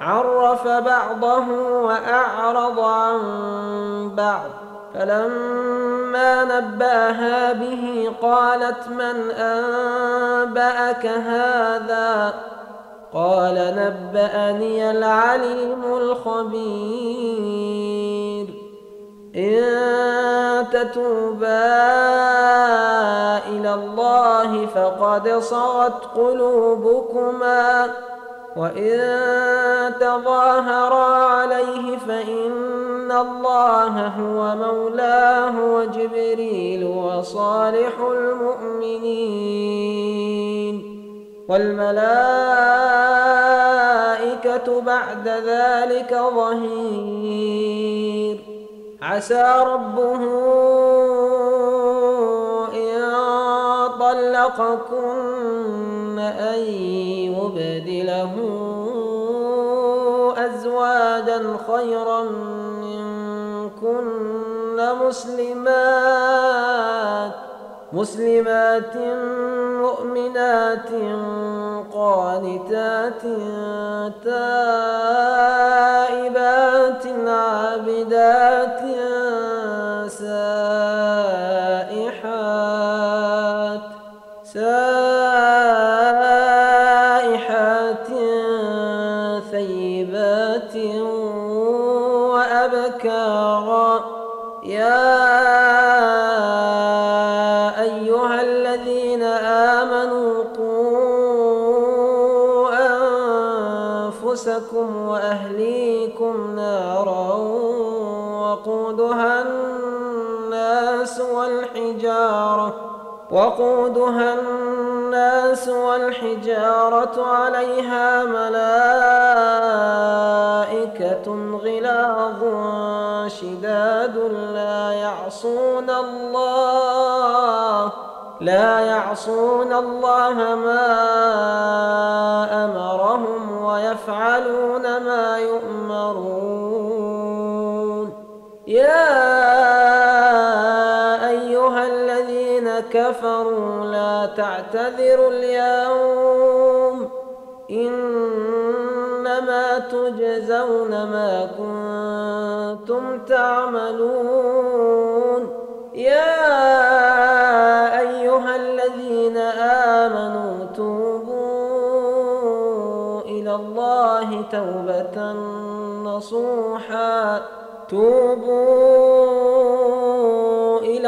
عرف بعضه وأعرض عن بعض. فلما نبأها به قالت من أنبأك هذا؟ قال نبأني العليم الخبير. إن تتوبا إلى الله فقد صغت قلوبكما. وإن تظاهرا عليه فإن الله هو مولاه وجبريل وصالح المؤمنين والملائكة بعد ذلك ظهير عسى ربه إن طلقكن أن يبدله أزواجا خيرا منكن مسلمات مسلمات مؤمنات قانتات تائبات عابدات. وأبكارا يا أيها الذين آمنوا قوا أنفسكم وأهليكم نارا وقودها الناس والحجارة وقودها الناس والحجارة عليها ملائكة غلاظ شداد لا يعصون الله لا يعصون الله ما أمرهم ويفعلون ما يؤمرون. يا أيها الذين كفروا لا تعتذروا اليوم. إنما تجزون ما كنتم تعملون. يا أيها الذين آمنوا توبوا إلى الله توبة نصوحا. توبوا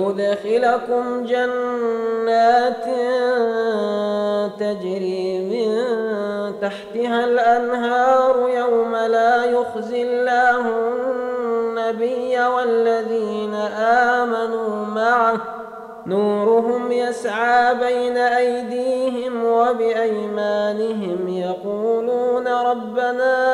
ويدخلكم جنات تجري من تحتها الأنهار يوم لا يخزي الله النبي والذين آمنوا معه. نورهم يسعى بين أيديهم وبأيمانهم يقولون ربنا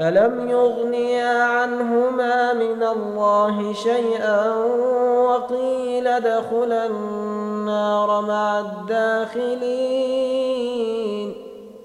فلم يغنيا عنهما من الله شيئا وقيل ادخلا النار مع الداخلين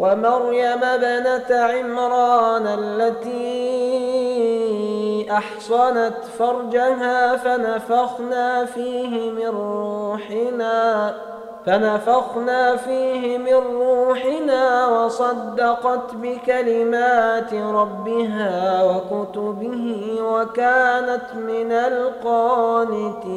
ومريم ابنة عمران التي أحصنت فرجها فنفخنا فيه من روحنا فنفخنا فيه من روحنا وصدقت بكلمات ربها وكتبه وكانت من القانتين.